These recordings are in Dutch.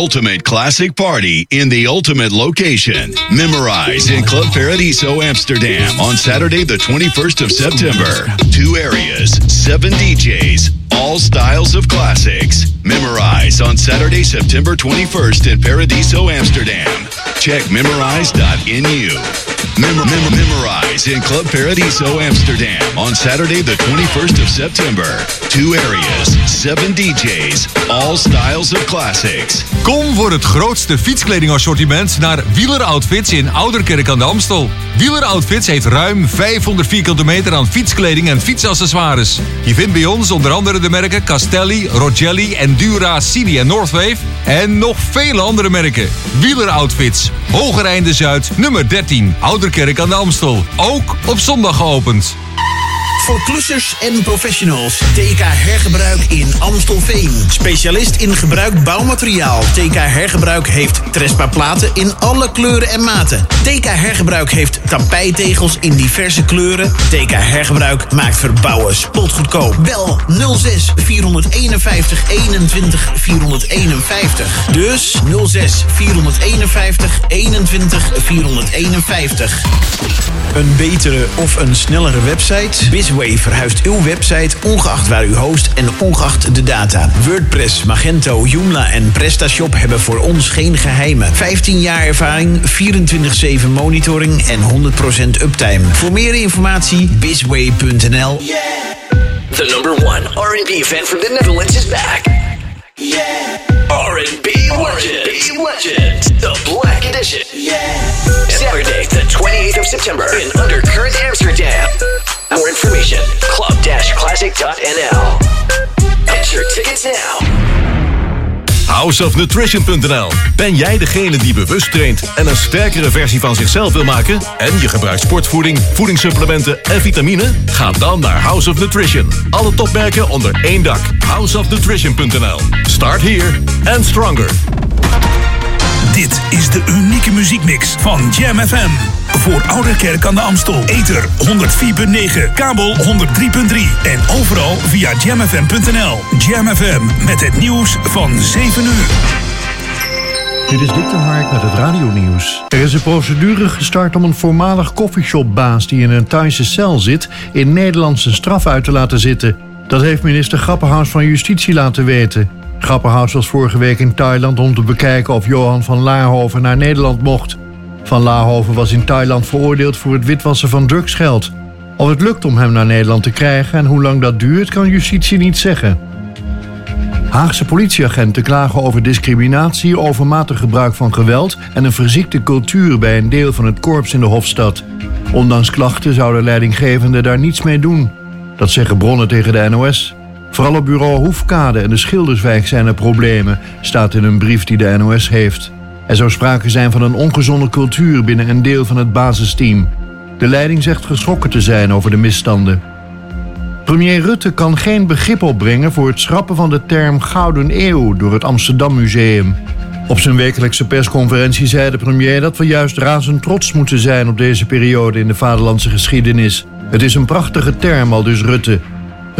Ultimate classic party in the ultimate location. Memorize in Club Paradiso Amsterdam on Saturday, the 21st of September. Two areas, seven DJs, all styles of classics. Memorize on Saturday, September 21st in Paradiso Amsterdam. Check memorize.nu. Mem- mem- memorize in Club Paradiso Amsterdam on Saturday, the 21st of September. Two areas, seven DJs, all styles of classics. Kom voor het grootste fietskledingassortiment naar Wieler Outfits in Ouderkerk aan de Amstel. Wieler Outfits heeft ruim 500 vierkante meter aan fietskleding en fietsaccessoires. Je vindt bij ons onder andere de merken Castelli, Rogelli, Endura, Cini en Northwave. En nog vele andere merken. Wieler Outfits, Hogereinde Zuid, nummer 13, Ouderkerk aan de Amstel. Ook op zondag geopend. Voor klussers en professionals. TK Hergebruik in Amstelveen. Specialist in gebruikt bouwmateriaal. TK Hergebruik heeft Trespa platen in alle kleuren en maten. TK Hergebruik heeft tapijtegels in diverse kleuren. TK Hergebruik maakt verbouwen spotgoedkoop. Bel 06 451 21 451. Dus 06 451 21 451. Een betere of een snellere website? Bisway verhuist uw website ongeacht waar u host en ongeacht de data. WordPress, Magento, Joomla en PrestaShop hebben voor ons geen geheimen. 15 jaar ervaring, 24-7 monitoring en 100% uptime. Voor meer informatie bisway.nl. The number one R&B fan from the Netherlands is back. R&B legend. legend. The Black Edition. Saturday, the 28th of September in Undercurrent, Amsterdam. More information, club-classic.nl. Get your tickets now. Houseofnutrition.nl. Ben jij degene die bewust traint en een sterkere versie van zichzelf wil maken? En je gebruikt sportvoeding, voedingssupplementen en vitamine? Ga dan naar House of Nutrition. Alle topmerken onder één dak. Houseofnutrition.nl. Start here and stronger. Dit is de unieke muziekmix van Jam FM. Voor Ouderkerk aan de Amstel. Ether 104.9, kabel 103.3 en overal via jamfm.nl. Jam FM met het nieuws van 7 uur. Dit is Dick de Hark met het radionieuws. Er is een procedure gestart om een voormalig koffieshopbaas die in een Thaise cel zit... in Nederland zijn straf uit te laten zitten. Dat heeft minister Grapperhaus van Justitie laten weten. Grapperhaus was vorige week in Thailand om te bekijken of Johan van Laarhoven naar Nederland mocht. Van Laarhoven was in Thailand veroordeeld voor het witwassen van drugsgeld. Of het lukt om hem naar Nederland te krijgen en hoe lang dat duurt, kan justitie niet zeggen. Haagse politieagenten klagen over discriminatie, overmatig gebruik van geweld en een verziekte cultuur bij een deel van het korps in de Hofstad. Ondanks klachten zou de leidinggevende daar niets mee doen. Dat zeggen bronnen tegen de NOS. Vooral op bureau Hoefkade en de Schilderswijk zijn er problemen, staat in een brief die de NOS heeft. Er zou sprake zijn van een ongezonde cultuur binnen een deel van het basisteam. De leiding zegt geschrokken te zijn over de misstanden. Premier Rutte kan geen begrip opbrengen voor het schrappen van de term Gouden Eeuw door het Amsterdam Museum. Op zijn wekelijkse persconferentie zei de premier dat we juist razend trots moeten zijn op deze periode in de vaderlandse geschiedenis. Het is een prachtige term, al dus Rutte.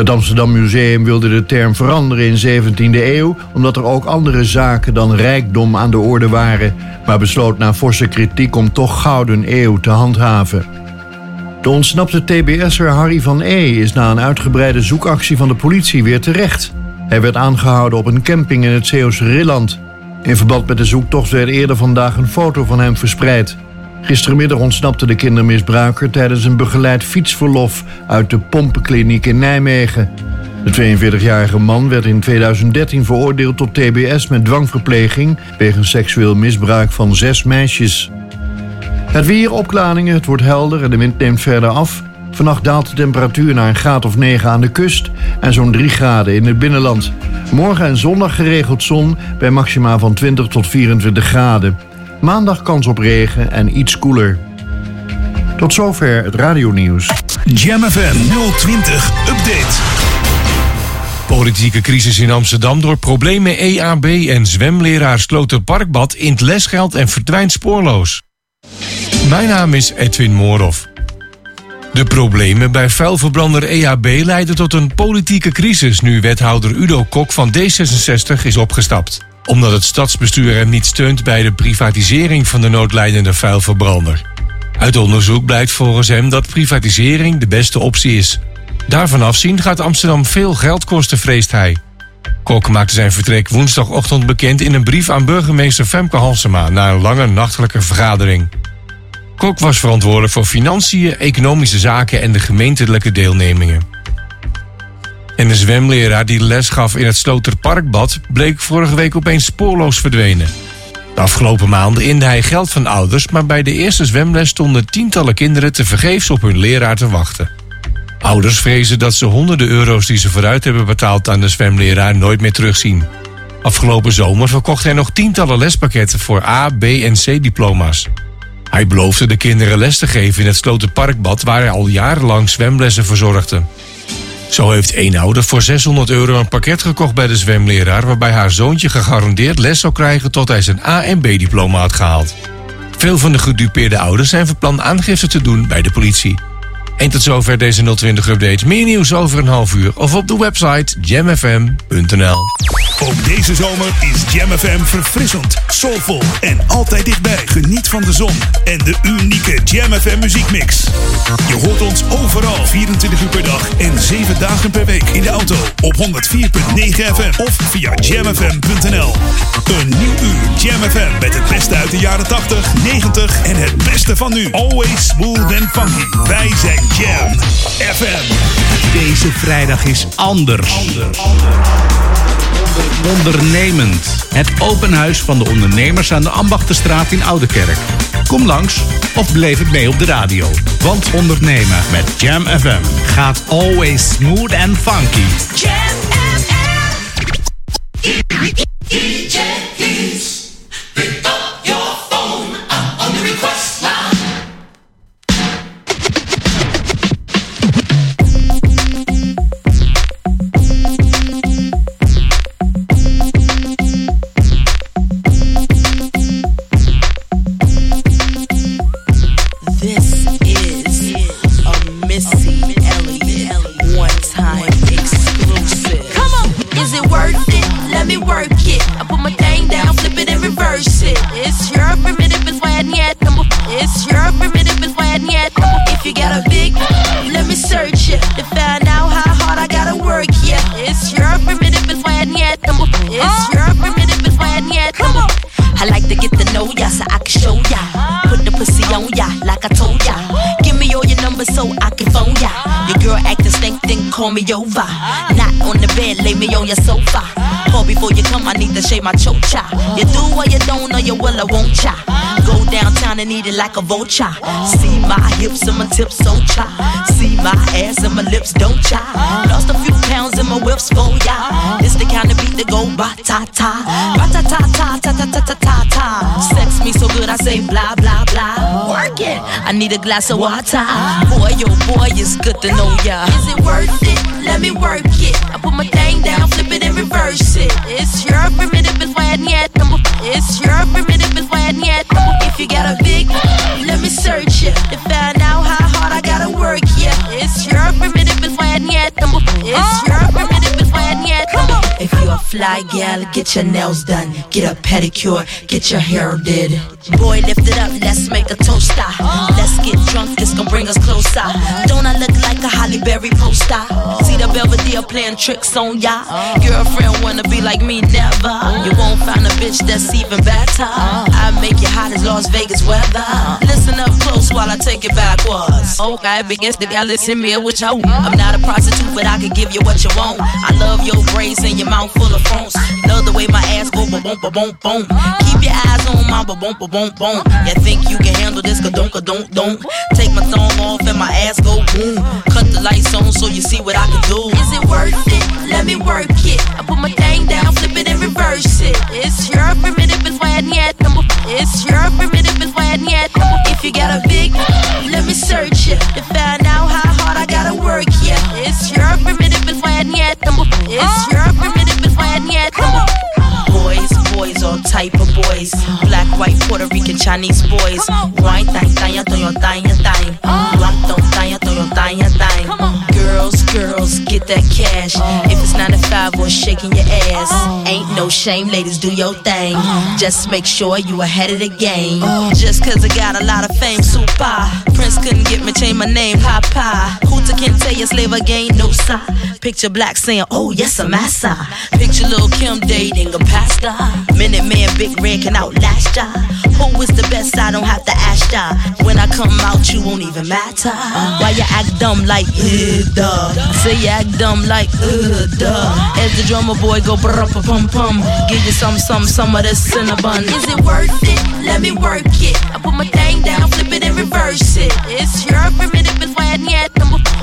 Het Amsterdam Museum wilde de term veranderen in 17e eeuw, omdat er ook andere zaken dan rijkdom aan de orde waren, maar besloot na forse kritiek om toch Gouden Eeuw te handhaven. De ontsnapte TBS'er Harry van E. is na een uitgebreide zoekactie van de politie weer terecht. Hij werd aangehouden op een camping in het Zeeuwse Rilland. In verband met de zoektocht werd eerder vandaag een foto van hem verspreid. Gistermiddag ontsnapte de kindermisbruiker tijdens een begeleid fietsverlof uit de pompenkliniek in Nijmegen. De 42-jarige man werd in 2013 veroordeeld tot TBS met dwangverpleging wegens seksueel misbruik van zes meisjes. Het weer opklaringen, het wordt helder en de wind neemt verder af. Vannacht daalt de temperatuur naar een graad of 9 aan de kust en zo'n 3 graden in het binnenland. Morgen en zondag geregeld zon bij maxima van 20 tot 24 graden. Maandag kans op regen en iets koeler. Tot zover het radionieuws. Jam FM 020 Update. Politieke crisis in Amsterdam door problemen EAB en zwemleraar sloot het parkbad in het lesgeld en verdwijnt spoorloos. Mijn naam is Edwin Moorhoff. De problemen bij vuilverbrander EHB leiden tot een politieke crisis nu wethouder Udo Kok van D66 is opgestapt. Omdat het stadsbestuur hem niet steunt bij de privatisering van de noodlijdende vuilverbrander. Uit onderzoek blijkt volgens hem dat privatisering de beste optie is. Daarvan afzien gaat Amsterdam veel geld kosten, vreest hij. Kok maakte zijn vertrek woensdagochtend bekend in een brief aan burgemeester Femke Halsema na een lange nachtelijke vergadering. Kok was verantwoordelijk voor financiën, economische zaken en de gemeentelijke deelnemingen. En de zwemleraar die les gaf in het Sloterparkbad bleek vorige week opeens spoorloos verdwenen. De afgelopen maanden inde hij geld van ouders, maar bij de eerste zwemles stonden tientallen kinderen te vergeefs op hun leraar te wachten. Ouders vrezen dat ze honderden euro's die ze vooruit hebben betaald aan de zwemleraar nooit meer terugzien. Afgelopen zomer verkocht hij nog tientallen lespakketten voor A, B en C diploma's. Hij beloofde de kinderen les te geven in het Slotenparkbad waar hij al jarenlang zwemlessen verzorgde. Zo heeft één ouder voor 600 euro een pakket gekocht bij de zwemleraar waarbij haar zoontje gegarandeerd les zou krijgen tot hij zijn A en B diploma had gehaald. Veel van de gedupeerde ouders zijn van plan aangifte te doen bij de politie. En tot zover deze 020-update. Meer nieuws over een half uur of op de website jamfm.nl. Ook deze zomer is Jam FM verfrissend, soulvol en altijd dichtbij. Geniet van de zon en de unieke Jam FM muziekmix. Je hoort ons overal 24 uur per dag en 7 dagen per week in de auto op 104.9 FM of via jamfm.nl. Een nieuw uur Jam FM met het beste uit de jaren 80, 90 en het beste van nu. Always smooth and funky. Wij zijn Jam FM. Deze vrijdag is anders. Ondernemend. Het open huis van de ondernemers aan de Ambachtenstraat in Oudekerk. Kom langs of beleef het mee op de radio. Want ondernemen met Jam FM gaat always smooth and funky. This shave my chocha. You do or you don't, or you will, I won't cha. Go downtown and eat it like a vulture. See my hips and my tips so cha. See my ass and my lips don't cha. Lost a few pounds in my whips for ya. It's the kind of beat that go ba ta ta. Ba ta ta ta ta ta ta ta ta ta. Sex me so good I say blah blah blah. Work it. I need a glass of water. Boy, yo, boy, it's good to know ya. Is it worth it? Let me work it. I put my thing down, flip it and reverse it. It's your primitive is why yet. It's your primitive is why yet. If you got a big, let me search it to find out how hard I gotta work. Yeah, it's your primitive is why yet. It's oh. your primitive is why yet. If you're a fly gal, get your nails done, get a pedicure, get your hair did. Boy, lift it up, let's make a toaster. Ah. Oh. Let's get drunk, this gon' bring us closer. Don't I look like a Holly Berry poster? See the Belvedere playing tricks on ya. Girlfriend wanna be like me, never. You won't find a bitch that's even better. I make you hot as Las Vegas weather. Listen up close while I take it backwards. Oh, Okay, begins to y'all listen me what you want. I'm not a prostitute, but I can give you what you want. I love your braids and your mouth full of phones. Love the way my ass go boom ba boom boom. Keep your eyes on my boom ba boom boom. You think you can handle this? Ka don't don't don't. Take my thumb off and my ass go boom. Cut the lights on so you see what I can do. Is it worth it? Let me work it. I put my thing down, flip it and reverse it. It's your primitive is why I need yet. It's your primitive is why I need yet. If you got a big, let me search it to find out how hard I gotta work. Yeah, it's your primitive is why I need yet. It's your primitive is why yet. Boys, boys, all type of boys. Black, white, Puerto Rican, Chinese boys. Wine, thang, thang, thang, thang, thang, don't, thang, thang, thang, thang. Girls, girls get that cash. If it's 9 to 5 or shaking your ass, ain't no shame, ladies, do your thing. Just make sure you ahead of the game. Just cause I got a lot of fame, super. Prince couldn't get me, change my name, Papa. Hooter can't tell you slave again, no side. Picture black saying, oh yes, I'm massa. Picture little Kim dating a pastor. Minute Man, Big Red can outlast ya. Who is the best? I don't have to ask ya. When I come out, you won't even matter. Why you act dumb like, uh, duh. Say you act dumb like, uh, duh. As the drummer boy go brr pum pum. Give you some, some, some of this cinnabon. Is it worth it? Let me work it. I put my thing down, flip it and reverse it. It's your primitive, it's why I need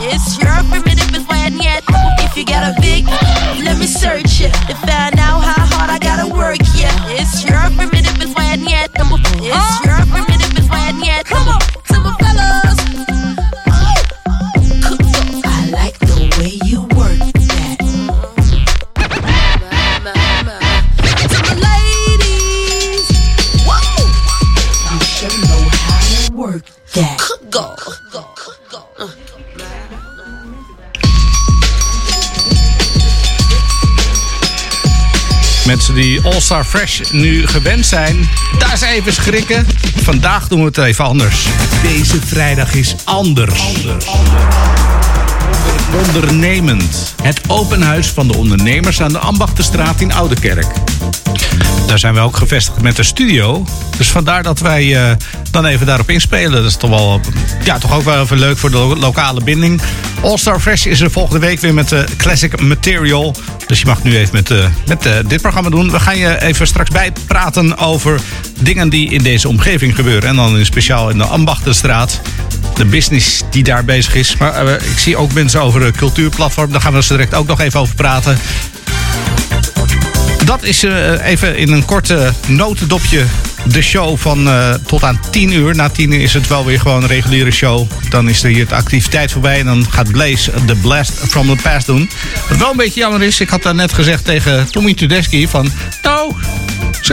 It's your primitive, it's why I need If you got a big, let me search it. To find Die All-Star Fresh nu gewend zijn, daar is even schrikken. Vandaag doen we het even anders. Deze vrijdag is anders. Ondernemend. Het open huis van de ondernemers aan de Ambachtenstraat in Oudekerk. Daar zijn we ook gevestigd met een studio. Dus vandaar dat wij eh, dan even daarop inspelen. Dat is toch, wel, ja, toch ook wel even leuk voor de lo- lokale binding. All Star Fresh is er volgende week weer met de Classic Material. Dus je mag nu even met, eh, met eh, dit programma doen. We gaan je even straks bijpraten over dingen die in deze omgeving gebeuren. En dan in speciaal in de Ambachtenstraat. De business die daar bezig is. Maar eh, ik zie ook mensen over de cultuurplatform. Daar gaan we zo direct ook nog even over praten. Dat is even in een korte notendopje de show van eh, tot aan 10 uur. Na 10 uur is het wel weer gewoon een reguliere show. Dan is er hier de activiteit voorbij. En dan gaat Blaze de Blast from the Past doen. Wat wel een beetje jammer is, ik had daar net gezegd tegen Tommy Tudeski van... Nou,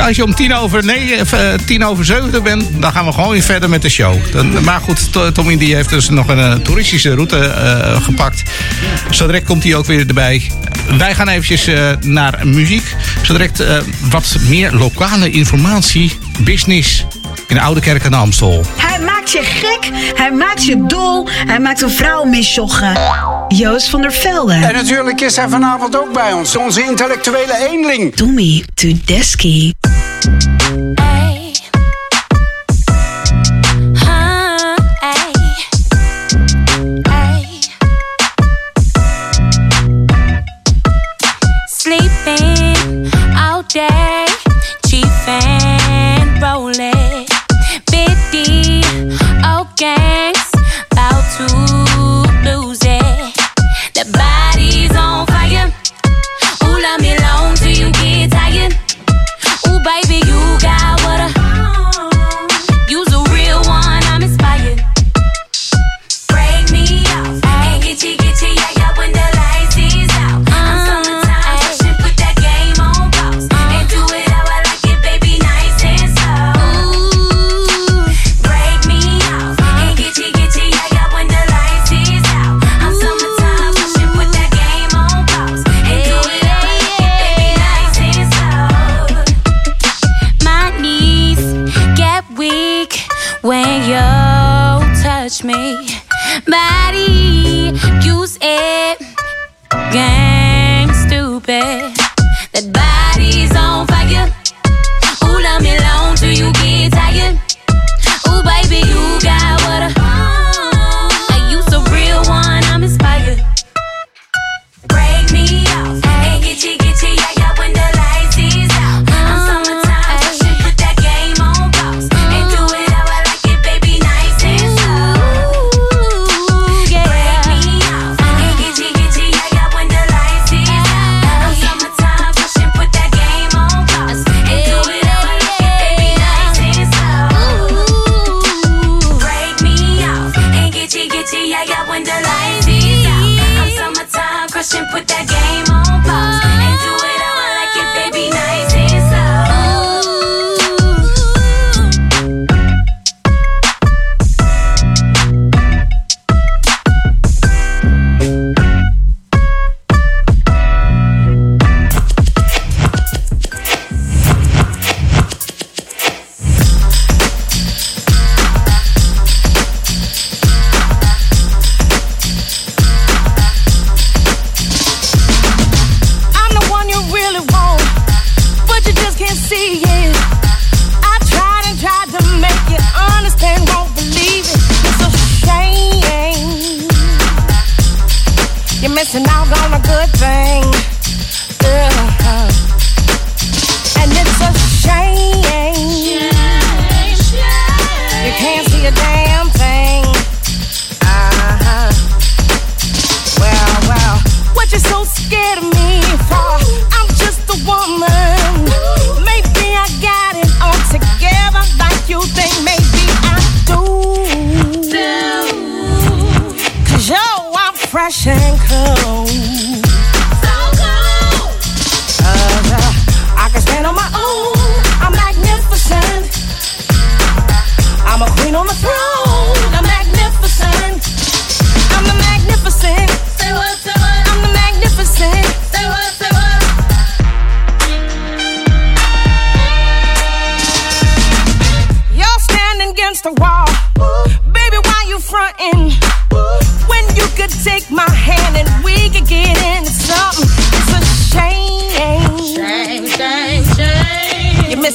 als je om tien over, eh, tien over zeven bent, dan gaan we gewoon weer verder met de show. Dan, maar goed, To- Tommy die heeft dus nog een eh, toeristische route gepakt. Zo komt hij ook weer erbij. Wij gaan eventjes naar muziek. Zo direct wat meer lokale informatie, business in Oude Kerk aan de Amstel. Hij maakt je gek, hij maakt je dol, hij maakt een vrouw misjoggen. Joost van der Velde. En natuurlijk is hij vanavond ook bij ons, onze intellectuele eenling. Tommy Tudeski.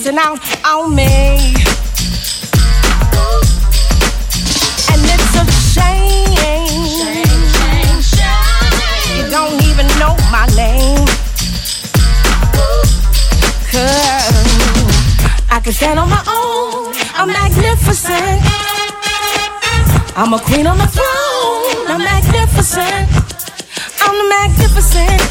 Shame. Out on me. And it's a shame. You don't even know my name. I can stand on my own. I'm magnificent. I'm a queen on the throne. I'm magnificent. I'm the magnificent.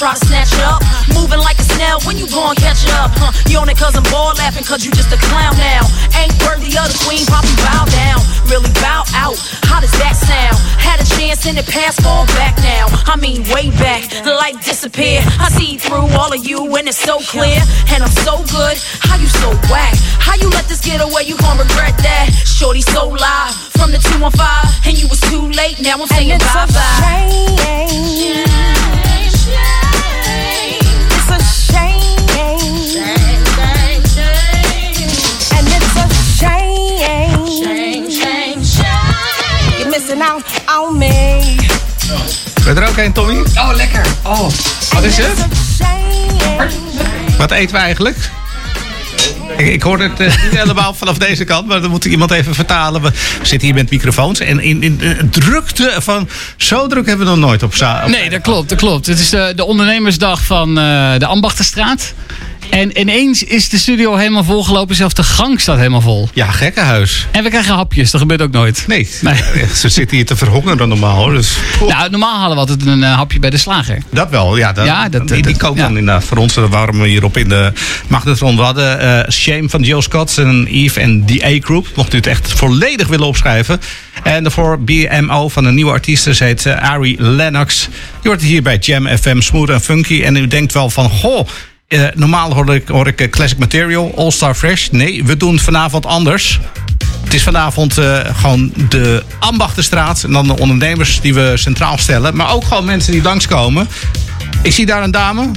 Try to snatch it up. Moving like a snail when you gon' catch it up. Huh? You on it cause I'm bored laughing cause you just a clown now. Ain't worthy of the queen, poppy bow down. Really bow out. How does that sound? Had a chance in the past, fall back now. I mean, way back. The light disappeared. I see through all of you and it's so clear. And I'm so good. How you so whack? How you let this get away? You gon' regret that. Shorty so live from the 215 and you was too late. Now I'm saying bye bye. Ben je er ook een, Tommy? Oh, lekker. Oh, wat is het? Wat eten we eigenlijk? Ik, ik hoor het eh, niet helemaal vanaf deze kant, maar dan moet iemand even vertalen. We zitten hier met microfoons en in, in de drukte van... Zo druk hebben we nog nooit op za- op- Nee, dat klopt, dat klopt. Het is de, de ondernemersdag van eh, de Ambachtenstraat. En ineens is de studio helemaal volgelopen. Zelfs de gang staat helemaal vol. Ja, gekkenhuis. En we krijgen hapjes. Dat gebeurt ook nooit. Nee, ze zitten hier te verhongeren normaal hoor. Dus, Nou, normaal hadden we altijd een eh, hapje bij de slager. Dat wel, ja. Dat, Ja, dat- die die koopt dan inderdaad voor ons. Dat waren we hierop in de magnetron. Hadden eh, Shame van Jill Scott en Eve en The A-Group. Mocht u het echt volledig willen opschrijven. En daarvoor BMO van een nieuwe artiest. Ze heet eh, Ari Lennox. Je hoort het hier bij Jam FM, smooth en funky. En u denkt wel van, goh... eh, normaal hoor ik, hoor ik eh, Classic Material, All Star Fresh. Nee, we doen het vanavond anders. Het is vanavond eh, gewoon de Ambachtenstraat. En dan de ondernemers die we centraal stellen. Maar ook gewoon mensen die langskomen. Ik zie daar een dame.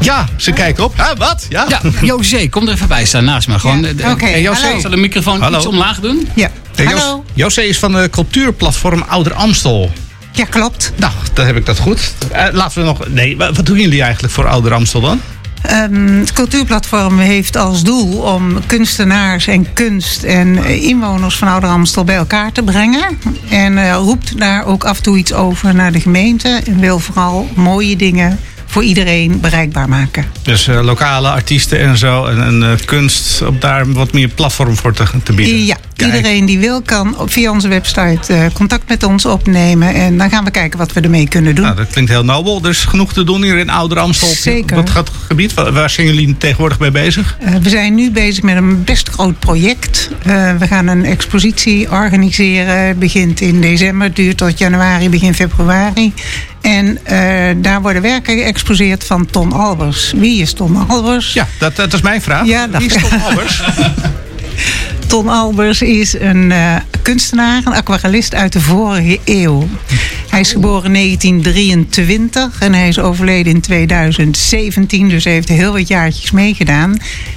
Ja, ze kijken op. Ah, wat? Ja, Ja, José, kom er even bij staan naast me. Gewoon, Ja, José, hallo. zal de microfoon Hallo. iets omlaag doen? Ja. Hey, Hallo. José is van de cultuurplatform Ouder Amstel. Ja, klopt. Nou, dan heb ik dat goed. Eh, laten we nog. Nee, wa- wat doen jullie eigenlijk voor Ouder Amstel dan? Ehm, het cultuurplatform heeft als doel om kunstenaars en kunst en eh, inwoners van Ouder Amstel bij elkaar te brengen. En eh, roept daar ook af en toe iets over naar de gemeente. En wil vooral mooie dingen voor iedereen bereikbaar maken. Dus eh, lokale artiesten en zo. En, en eh, kunst, om daar wat meer platform voor te, te bieden. Ja, Iedereen die wil kan via onze website eh, contact met ons opnemen. En dan gaan we kijken wat we ermee kunnen doen. Nou, dat klinkt heel nobel. Er is genoeg te doen hier in Ouder Amstel. Zeker. Wat gaat het gebied? Waar zijn jullie tegenwoordig mee bezig? We zijn nu bezig met een best groot project. We gaan een expositie organiseren. Begint in december, duurt tot januari, begin februari. En eh, daar worden werken geëxposeerd van Ton Albers. Wie is Ton Albers? Ja, dat, dat is mijn vraag. Ja, dat Wie is Ton Albers? Ton Albers is een eh, kunstenaar, een aquarellist uit de vorige eeuw. Hij is geboren in 1923 en hij is overleden in 2017. Dus hij heeft heel wat jaartjes meegedaan.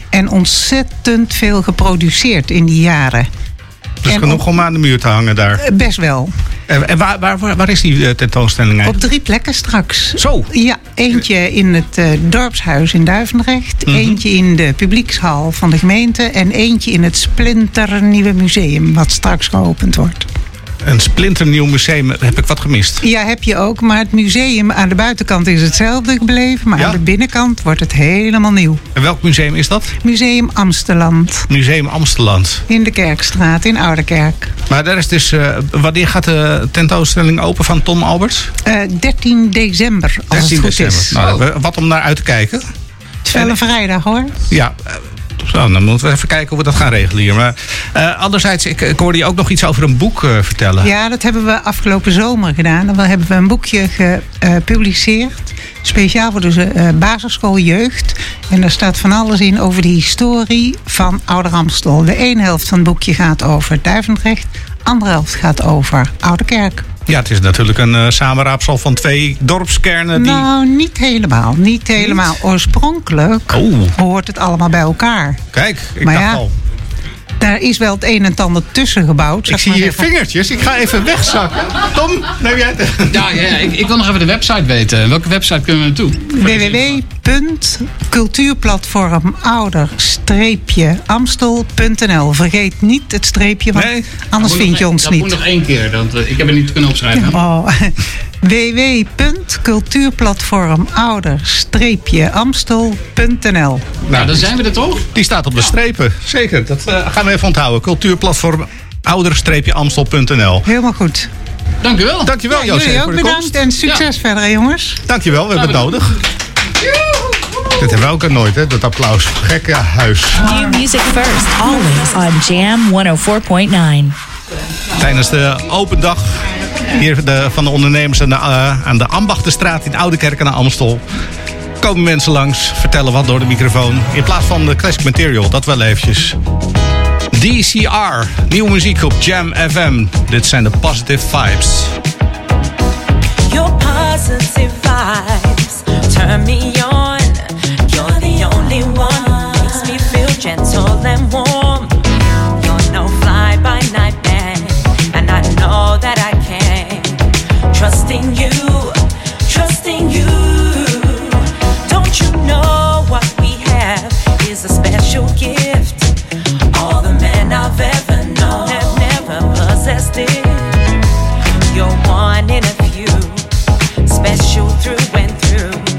En ontzettend veel geproduceerd in die jaren. Dus genoeg om aan de muur te hangen daar. Eh, Best wel. En, en waar, waar, waar, is die eh, tentoonstelling Op eigenlijk? drie plekken straks. Zo? Ja, eentje in het eh, dorpshuis in Duivendrecht. Mhm. Eentje in de publiekshal van de gemeente. En eentje in het splinternieuwe museum wat straks geopend wordt. Een splinternieuw museum. Heb ik wat gemist? Ja, heb je ook. Maar het museum aan de buitenkant is hetzelfde gebleven. Maar Ja? aan de binnenkant wordt het helemaal nieuw. En welk museum is dat? Museum Amsteland. Museum Amsteland. In de Kerkstraat, in Ouderkerk. Maar daar is dus, eh, wanneer gaat de tentoonstelling open van Tom Alberts? Eh 13 december, als 13 het goed december. is. Nou, we- wat om naar uit te kijken. Het is wel een vrijdag hoor. Ja, zo, dan moeten we even kijken hoe we dat gaan regelen hier. Maar eh, anderzijds, ik, ik hoorde je ook nog iets over een boek eh, vertellen. Ja, dat hebben we afgelopen zomer gedaan. Dan hebben we een boekje gepubliceerd. Speciaal voor de eh, basisschooljeugd. En daar staat van alles in over de historie van Ouder Amstel. De ene helft van het boekje gaat over Duivendrecht. De andere helft gaat over Ouderkerk. Ja, het is natuurlijk een eh, samenraapsel van twee dorpskernen die... Nou, niet helemaal. Niet helemaal. Oorspronkelijk hoort het allemaal bij elkaar. Kijk, ik Maar dacht ja, al. Daar is wel het een en het ander tussen gebouwd. Ik zie hier vingertjes. Ik ga even wegzakken. Tom, neem jij het? Ja, ja, ja, ik, ik wil nog even de website weten. Welke website kunnen we naartoe? www.cultuurplatform-amstel.nl Vergeet niet het streepje, want anders Dat vind je ons dat niet. moet nog één keer, want eh, ik heb het niet kunnen opschrijven. Oh. www.cultuurplatform-ouder-amstel.nl Nou, dan zijn we er toch? Die staat op de strepen. Zeker, dat eh, gaan we even onthouden. Cultuurplatform ouder-amstel.nl Helemaal goed. Dank u wel. Dankjewel, Ja, Jozef, jullie ook bedankt komst. en succes verder, hè, jongens. Dankjewel, we hebben het nodig. Dit hebben we ook nooit, hè, dat applaus. Gekke huis. New music first, always on Jam 104.9. Tijdens de open dag hier de, van de ondernemers aan de, de Ambachtenstraat in Oudekerk aan Amstel. Komen mensen langs, vertellen wat door de microfoon. In plaats van de classic material, dat wel eventjes. DCR, nieuwe muziek op Jam FM. Dit zijn de Positive Vibes. Your positive vibes turn me on. You're the only one makes me feel gentle. You're one in a few, special through and through.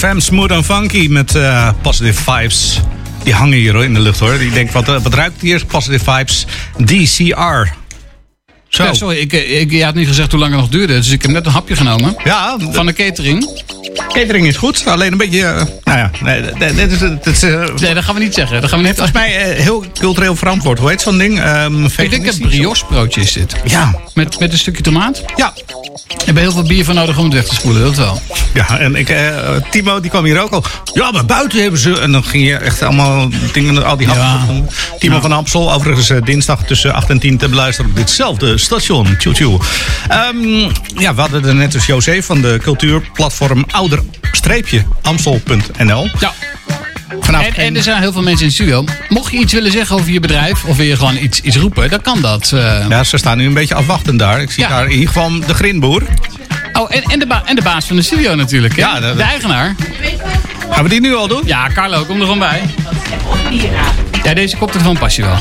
FM, smooth and funky met eh, positive vibes. Die hangen hier in de lucht hoor. Ik denk, wat, eh, wat ruikt hier? Positive vibes. DCR. Zo. Ja, sorry, ik, ik, je had niet gezegd hoe lang het nog duurde. Dus ik heb net een hapje genomen. Ja. Van de catering. Catering is goed, alleen een beetje... nou ja, nee, nee, dit is... Eh, Nee, dat gaan we niet zeggen. Dat gaan we niet volgens mij eh, heel cultureel verantwoord. Hoe heet zo'n ding? Ehm Ik denk dat brioche broodje is dit. Ja. Met, met een stukje tomaat? Ja. Je hebt heel veel bier voor nodig om het weg te spoelen, dat wel. Ja, en ik, eh, Timo die kwam hier ook al. Ja, maar buiten hebben ze... En dan ging je echt allemaal dingen, al die happen. Timo van Amstel, overigens dinsdag tussen 8 en 10 te beluisteren op ditzelfde station. Tjoe tjoe. Ehm, ja, we hadden er net dus José van de cultuurplatform ouder-amstel.nl. Ja. En, en er zijn heel veel mensen in de studio. Mocht je iets willen zeggen over je bedrijf, of wil je gewoon iets, iets roepen, dan kan dat. eh. Ja, ze staan nu een beetje afwachtend daar. Ik zie Ja. daar in ieder geval de grinboer. Oh, en, en, de ba- en de baas van de studio natuurlijk. Hè? Ja, dat- de eigenaar. Gaan we die nu al doen? Ja, Carlo, kom er gewoon bij. Ja, deze koptelefoon pas je wel.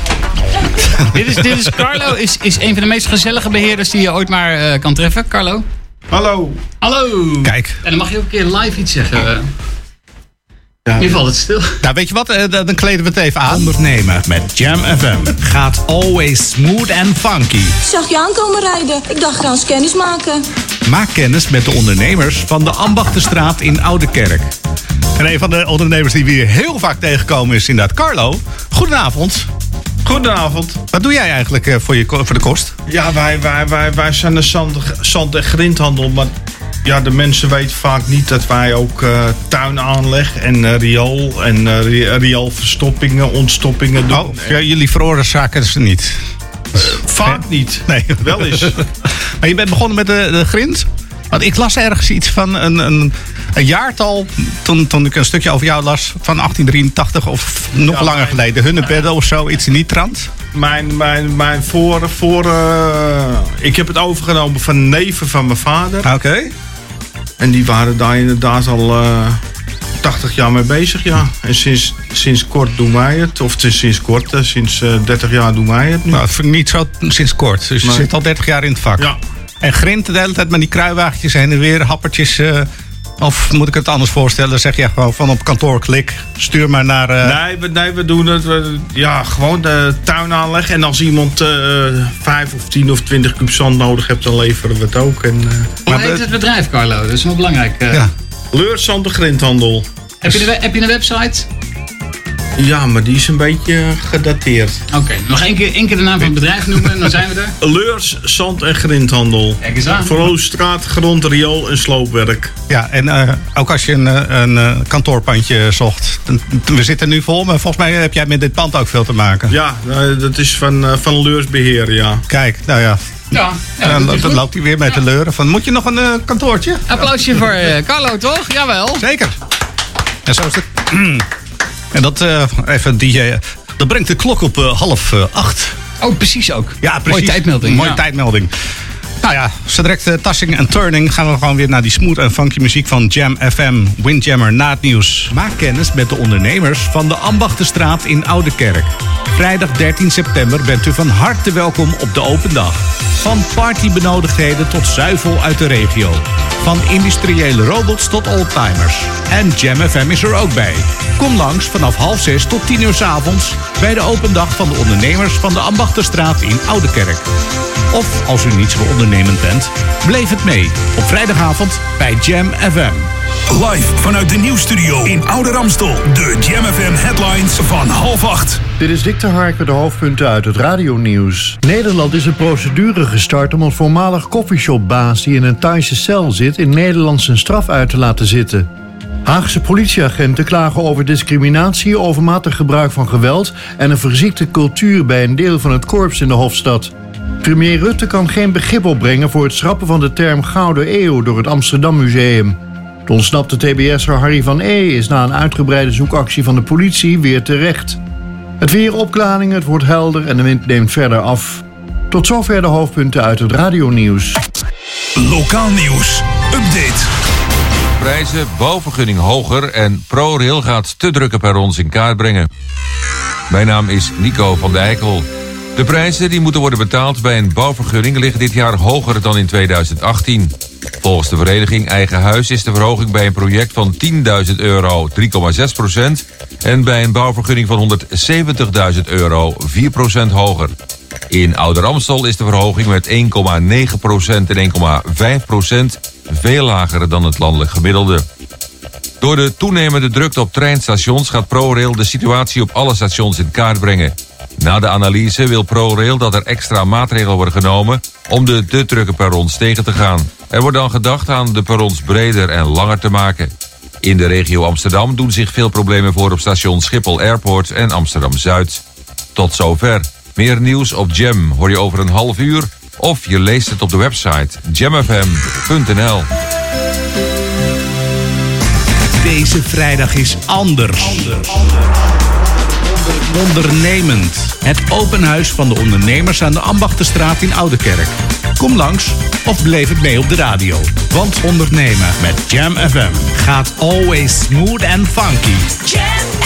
dit, is, dit is Carlo, is, is een van de meest gezellige beheerders die je ooit maar eh, kan treffen. Carlo. Hallo. Hallo. Kijk. En dan mag je ook een keer live iets zeggen. Nu valt het stil. Nou, weet je wat? Eh, Dan kleden we het even aan. Ondernemen met Jam FM gaat always smooth and funky. Ik zag je aankomen rijden. Ik dacht, gaan eens kennis maken. Maak kennis met de ondernemers van de Ambachtenstraat in Oudekerk. En een van de ondernemers die we hier heel vaak tegenkomen is inderdaad Carlo. Goedenavond. Goedenavond. Wat doe jij eigenlijk eh, voor, je, voor de kost? Ja, wij, wij, wij, wij zijn een zand, zand- en grindhandel. Maar ja, de mensen weten vaak niet dat wij ook eh tuinaanleg en eh, riool en ri- rioolverstoppingen, ontstoppingen doen. Oh, ja, jullie veroorzaken ze niet. Vaak niet. Nee. Wel eens. maar je bent begonnen met de, de grind? Want ik las ergens iets van een, een, een jaartal, toen, toen ik een stukje over jou las, van 1883 of nog Ja, langer geleden. Hunnebedden of zo, iets in die trant. Mijn, mijn, mijn voor... voor ik heb het overgenomen van neven van mijn vader. Oké. En die waren daar inderdaad al eh 80 jaar mee bezig, ja. En sinds, sinds kort doen wij het. Of sinds kort, eh, sinds eh 30 jaar doen wij het nu. Nou, niet zo sinds kort. Dus je Nee. zit al 30 jaar in het vak. Ja. En grind de hele tijd met die kruiwagentjes heen en weer, happertjes. Eh, of moet ik het anders voorstellen? Zeg je gewoon van op kantoor klik, stuur maar naar... eh, Nee, we, nee, we doen het. we- ja, gewoon de tuin aanleggen. En als iemand eh 5 of 10 of 20 kub zand nodig hebt, dan leveren we het ook. En, eh, Hoe heet het bedrijf, Carlo? Dat is wel belangrijk. eh. Ja. Leurzand de grindhandel. Heb, je de, heb je een website? Ja, maar die is een beetje gedateerd. Oké, nog één keer, één keer de naam van het bedrijf noemen en dan zijn we er. Leurs, zand en grindhandel. Kijk eens aan. Vooral straat, grond, riool en sloopwerk. Ja, en eh, ook als je een, eh, een eh, kantoorpandje zocht. We zitten nu vol, maar volgens mij heb jij met dit pand ook veel te maken. Ja, eh, dat is van, eh, van Leursbeheer, ja. Kijk, nou ja. Ja, ja, dan, dat is dan goed. loopt hij weer met de leuren van, moet je nog een eh, kantoortje? Applausje voor eh, Carlo, toch? Jawel. Zeker. En zo is het. En dat, eh, even DJ, dat brengt de klok op eh, half eh, acht. Oh, precies ook. Ja, precies. Mooie tijdmelding. Mooie ja. tijdmelding. Nou ja, zo direct eh, Tassing en Turning gaan we gewoon weer naar die smooth en funky muziek van Jam FM, Windjammer na het nieuws. Maak kennis met de ondernemers van de Ambachtenstraat in Oudekerk. Vrijdag 13 september bent u van harte welkom op de open dag. Van partybenodigdheden tot zuivel uit de regio. Van industriële robots tot oldtimers. En Jam FM is er ook bij. Kom langs vanaf half zes tot tien uur 's avonds bij de open dag van de ondernemers van de Ambachtenstraat in Oudekerk. Of als u niet zo ondernemend bent, bleef het mee op vrijdagavond bij Jam FM. Live vanuit de nieuwsstudio in Oude Ramstel. De Jam FM headlines van half acht. Dit is Dick de Hark met de hoofdpunten uit het radionieuws. Nederland is een procedure gestart om een voormalig koffieshopbaas... die in een Thaise cel zit, in Nederland zijn straf uit te laten zitten. Haagse politieagenten klagen over discriminatie, overmatig gebruik van geweld... en een verziekte cultuur bij een deel van het korps in de Hofstad. Premier Rutte kan geen begrip opbrengen voor het schrappen van de term Gouden Eeuw... door het Amsterdam Museum. De ontsnapte TBS'er Harry van E. is na een uitgebreide zoekactie van de politie weer terecht. Het weer opklaringen, het wordt helder en de wind neemt verder af. Tot zover de hoofdpunten uit het radionieuws. Lokaal nieuws. Update. Prijzen, bouwvergunning hoger en ProRail gaat te drukke perrons in kaart brengen. Mijn naam is Nico van Dijkel. De prijzen die moeten worden betaald bij een bouwvergunning liggen dit jaar hoger dan in 2018. Volgens de vereniging Eigen Huis is de verhoging bij een project van 10.000 euro 3,6% en bij een bouwvergunning van 170.000 euro 4% hoger. In Ouder Amstel is de verhoging met 1,9% en 1,5% veel lager dan het landelijk gemiddelde. Door de toenemende drukte op treinstations gaat ProRail de situatie op alle stations in kaart brengen. Na de analyse wil ProRail dat er extra maatregelen worden genomen om de te drukke perrons tegen te gaan. Er wordt dan gedacht aan de perrons breder en langer te maken. In de regio Amsterdam doen zich veel problemen voor op station Schiphol Airport en Amsterdam Zuid. Tot zover. Meer nieuws op Jam hoor je over een half uur of je leest het op de website jamfm.nl. Deze vrijdag is anders. Ondernemend. Het open huis van de ondernemers aan de Ambachtenstraat in Oudekerk. Kom langs of beleef het mee op de radio. Want ondernemen met Jam FM gaat always smooth and funky.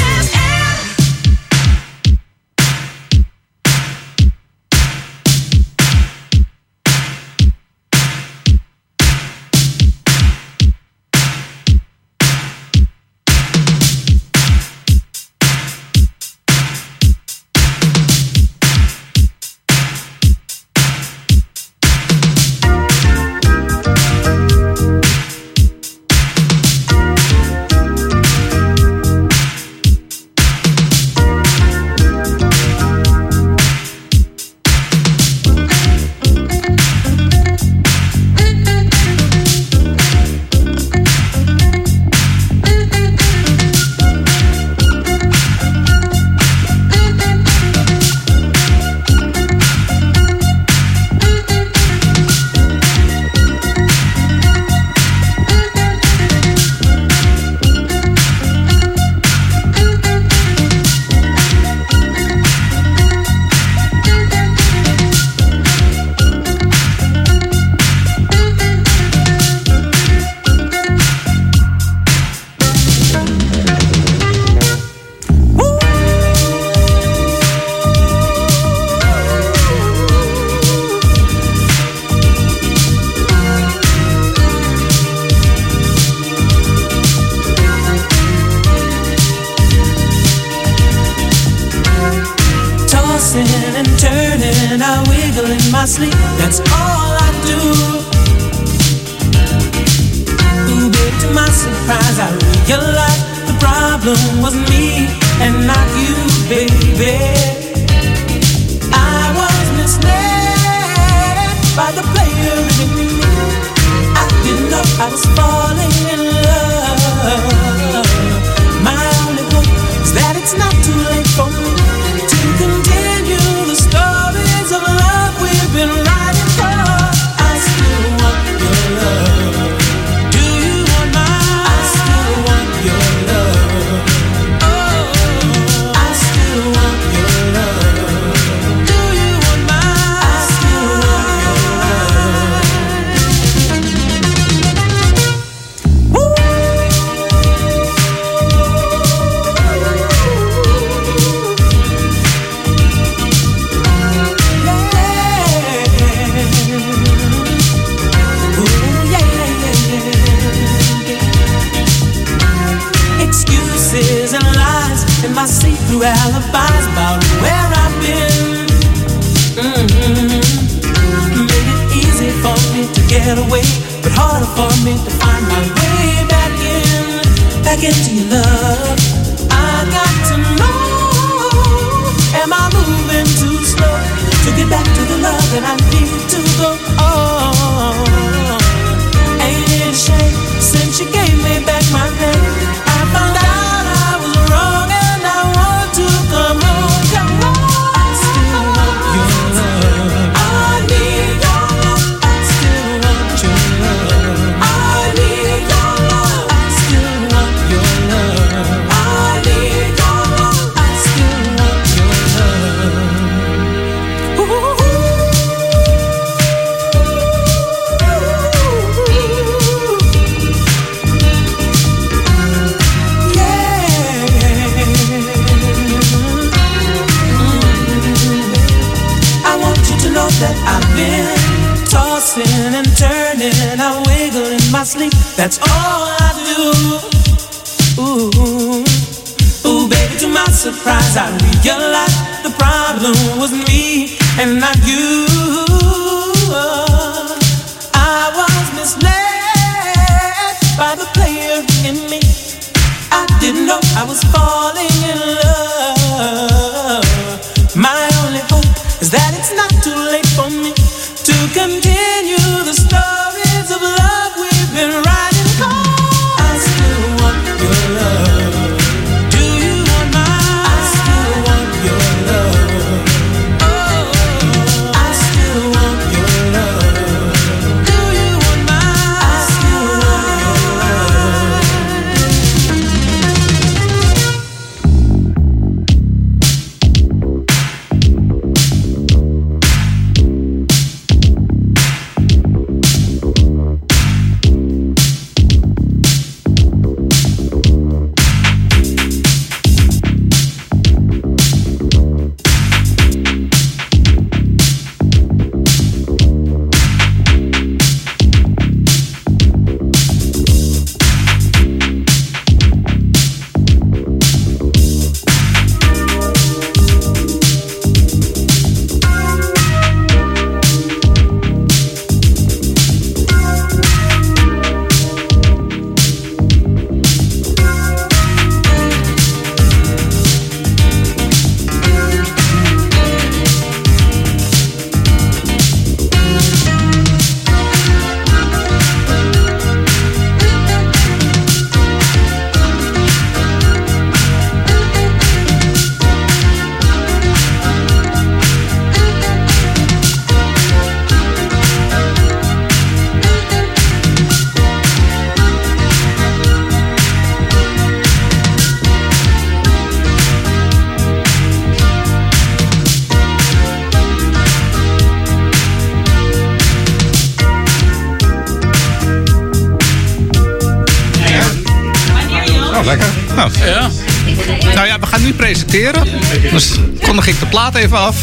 By the player in me. I didn't know I was falling sleep. That's all I do. Ooh, ooh, baby, to my surprise, I realized the problem was me and not you. I was misled by the player in me. I didn't know I was falling in love. Dus kondig ik de plaat even af.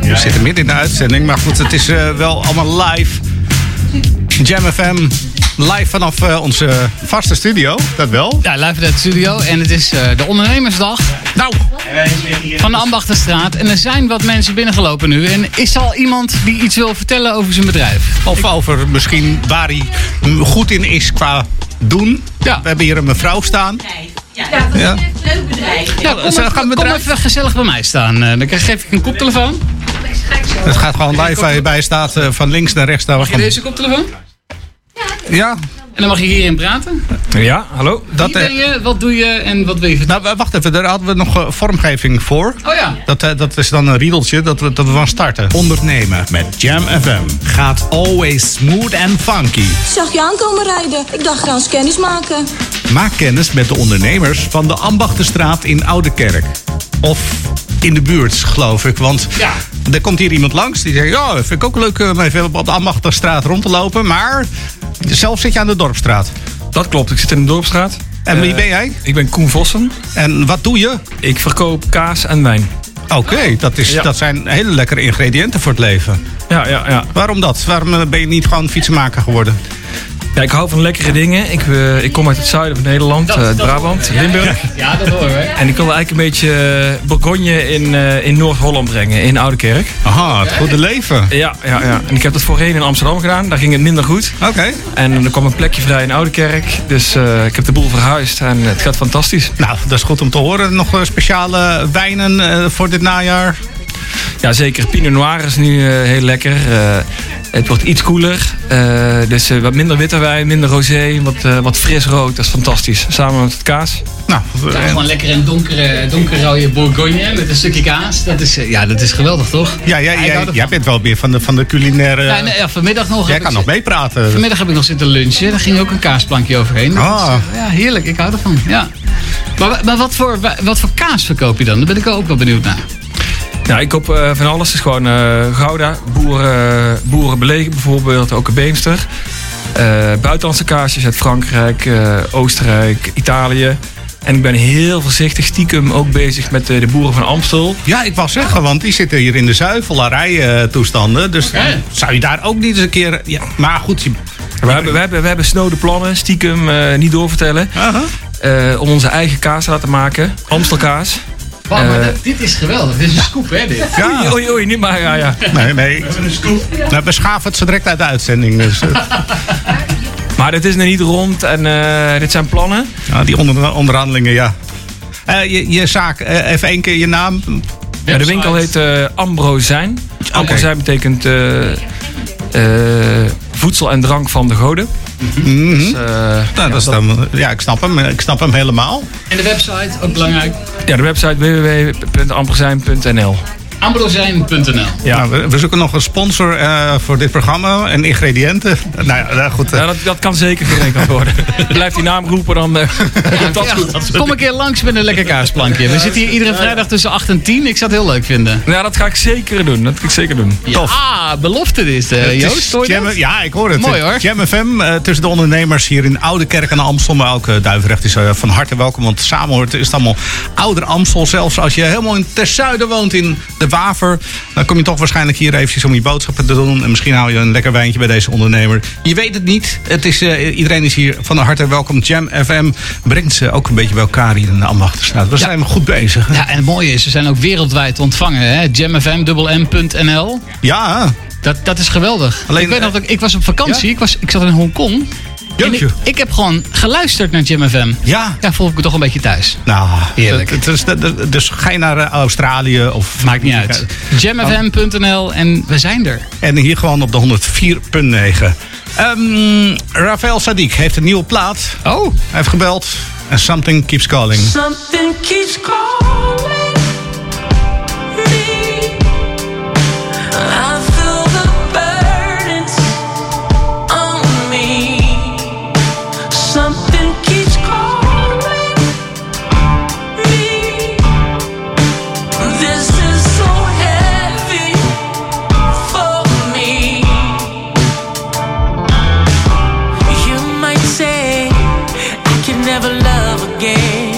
We zitten midden in de uitzending, maar goed, het is eh, wel allemaal live. Jam FM, live vanaf eh, onze vaste studio, dat wel. Ja, live vanuit de studio. En het is eh, de ondernemersdag. Nou. Van de Ambachtenstraat. En er zijn wat mensen binnengelopen nu. En is er al iemand die iets wil vertellen over zijn bedrijf? Of over misschien waar hij goed in is qua doen. Ja. We hebben hier een mevrouw staan. Ja, Ja. Nou, Zal- even, gaan we kom bedrijf? even gezellig bij mij staan. Eh, dan krijg- geef ik een koptelefoon. Het gaat gewoon live waar je bij staat eh, van links naar rechts. Daar Mag je deze koptelefoon? Ja. En dan mag je hierin praten. Ja, hallo. Dat, Wie ben je, wat doe je en wat wil je vertellen? Nou, wacht even, daar hadden we nog eh, vormgeving voor. Oh ja. Dat, eh, dat is dan een riedeltje dat we, dat we van starten. Ondernemen met Jam FM gaat always smooth and funky. Ik zag je aankomen rijden. Ik dacht, ga eens kennis maken. Maak kennis met de ondernemers van de Ambachtenstraat in Oudekerk. Of in de buurt, geloof ik. Want er komt hier iemand langs die zegt... ja, vind ik ook leuk eh, om even op de Ambachtenstraat rond te lopen. Maar zelf zit je aan de Dorpstraat. Dat klopt, ik zit in de Dorpstraat. En wie Eh, ben jij? Ik ben Koen Vossen. En wat doe je? Ik verkoop kaas en wijn. Oké, dat, is, Ja. dat zijn hele lekkere ingrediënten voor het leven. Ja, ja, ja. Waarom dat? Waarom eh, ben je niet gewoon fietsenmaker geworden? Ja, ik hou van lekkere dingen. Ik, eh, ik kom uit het zuiden van Nederland, Dat- eh, dat Brabant, Limburg. Ja, dat horen we. En ik wil eigenlijk een beetje eh, Bourgogne in, eh, in Noord-Holland brengen, in Oudekerk. Aha, het goede leven. Ja, ja, ja. En ik heb dat voorheen in Amsterdam gedaan. Daar ging het minder goed. Oké. En er kwam een plekje vrij in Oudekerk. Dus eh, ik heb de boel verhuisd en het gaat fantastisch. Nou, dat is goed om te horen. Nog speciale wijnen eh, voor dit najaar? Ja, zeker. Pinot Noir is nu eh, heel lekker. Eh, het wordt iets koeler. Eh, dus wat minder witte wijn, minder rosé, wat, eh, wat fris rood. Dat is fantastisch. Samen met het kaas. Nou, Ja, gewoon lekker een donkere, donkerrode Bourgogne met een stukje kaas. Dat is, ja, dat is geweldig, toch? Ja, jij, ik hou jij, bent wel meer van de, van de culinaire... Ja, nee, ja, vanmiddag nog. jij kan ik- nog meepraten. Vanmiddag heb ik nog zitten lunchen. Daar ging ook een kaasplankje overheen. Ah. is, eh, ja, heerlijk. Ik hou ervan. Ja. Maar, maar wat, voor, wat voor kaas verkoop je dan? Daar ben ik ook wel benieuwd naar. Nou, ik koop eh, van alles. Het is gewoon eh, Gouda, boeren, boerenbelegen bijvoorbeeld, ook een Beemster. Eh, buitenlandse kaasjes uit Frankrijk, eh, Oostenrijk, Italië. En ik ben heel voorzichtig stiekem ook bezig met de boeren van Amstel. Ja, ik wou zeggen, want die zitten hier in de zuivelarij eh, toestanden. Dus zou je daar ook niet eens een keer... Ja, maar goed, je, We hebben, we hebben, we hebben snode plannen, stiekem eh, niet doorvertellen. Eh, om onze eigen kaas te laten maken. Amstelkaas. Maar Eh, dit, dit is geweldig. Dit is een scoop, hè, dit? Oei, oei, oei, niet maar, ja, ja. Nee, nee. Nou, we schaven het zo direct uit de uitzending. Dus, eh, Maar dit is nog niet rond en eh, dit zijn plannen. ja, die onder, onderhandelingen, ja. Eh, je, je zaak, eh, even één keer je naam. Ja, de winkel heet eh Ambrozijn. Ambrozijn betekent eh, eh, voedsel en drank van de goden. Dus, eh, nou, dat is dan, ja, ik snap hem. Ik snap hem helemaal. En de website, ook belangrijk. Ja, de website www.ambrozijn.nl Ambrozijn.nl Ja. we, we zoeken nog een sponsor eh, voor dit programma en ingrediënten. nou ja, nou, goed. eh. Ja, dat, dat kan zeker geregeld worden. Blijft die naam roepen, dan eh, komt dat goed. Kom een keer langs met een lekker kaasplankje. We zitten hier iedere vrijdag tussen 8 en 10. Ik zou het heel leuk vinden. Ja, dat ga ik zeker doen. Dat ga ik zeker doen. Tof. Ah, belofte dit, is Joost. Hoor je Jam- dat? ja, ik hoor het. Mooi, hoor. Jam FM eh, tussen de ondernemers hier in Oude Kerk de Amstel. Maar ook Duivendrecht is van harte welkom. Want samen hoort, is het allemaal Ouder Amstel. Zelfs als je helemaal in ter zuiden woont in de Waver. Dan kom je toch waarschijnlijk hier eventjes om je boodschappen te doen. En misschien haal je een lekker wijntje bij deze ondernemer. Je weet het niet. Het is, eh, iedereen is hier van harte welkom. Jam FM brengt ze ook een beetje bij elkaar hier in de Ambachterstraat. We zijn goed bezig. Ja, en het mooie is, ze zijn ook wereldwijd te ontvangen. Hè? jamfm.nl. Ja. Dat, dat is geweldig. Alleen, ik weet nog, ik, ik was op vakantie. Ik, was, ik zat in Hongkong. En ik, ik heb gewoon geluisterd naar Jam FM. Ja. Ja, voel ik me toch een beetje thuis. Nou, Heerlijk. dat- dus ga je naar eh, Australië of... Maakt niet uit. jamfm.nl en we zijn er. En hier gewoon op de 104.9. Ehm Rafael Sadiq heeft een nieuwe plaat. Oh. Hij heeft gebeld. En Something Keeps Calling. Something keeps calling again.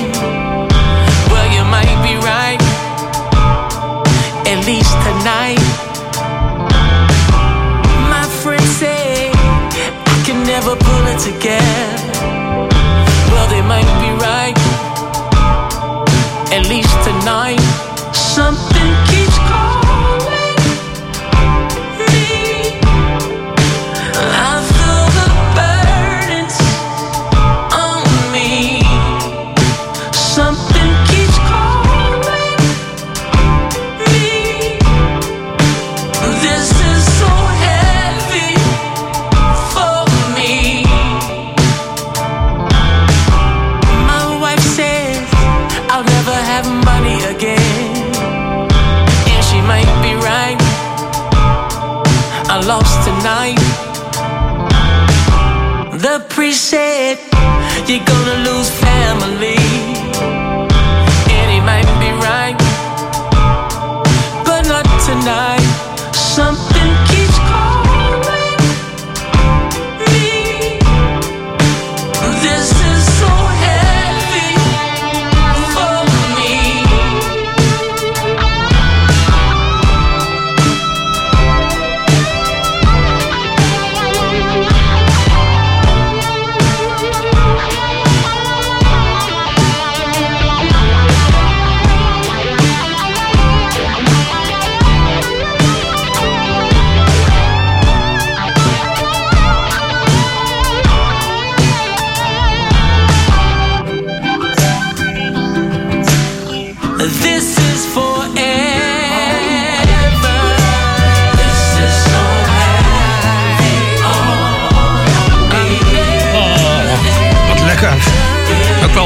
You're gonna lose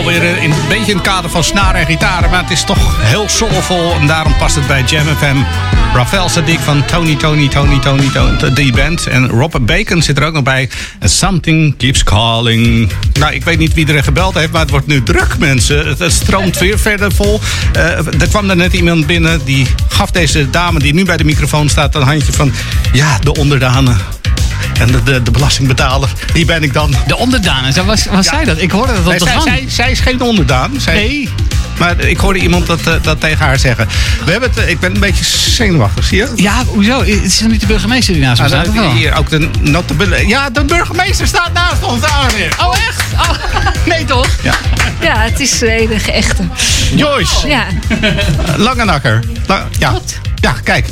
Ook wel weer eh, in, een beetje in het kader van snaren en gitaren. Maar het is toch heel soulvol. En daarom past het bij Jam FM. Rafael Sadiq van Tony, Tony, Tony, Tony, Tony, die band. En Rob Bacon zit er ook nog bij. And something keeps calling. Nou, ik weet niet wie er gebeld heeft, maar het wordt nu druk, mensen. Het, het stroomt weer verder vol. Eh, er kwam er net iemand binnen die gaf deze dame die nu bij de microfoon staat een handje van... Ja, de onderdanen. En de, de, de belastingbetaler, die ben ik dan. De onderdaan, was, was zij dat? Ik hoorde dat op Nee, de zij, gang. zij, zij is geen onderdaan. Zij, Nee. Maar ik hoorde iemand dat, eh, dat tegen haar zeggen. We hebben het, eh, ik ben een beetje zenuwachtig, zie je? Ja, hoezo? Het is niet de burgemeester die naast me Ah, staat? hier ook de notabele. Ja, de burgemeester staat naast ons, heren. Oh, echt? Oh, nee, toch? Ja. Ja, het is de enige echte. Joyce. Ja. Langenakker. La- ja. Ja, kijk.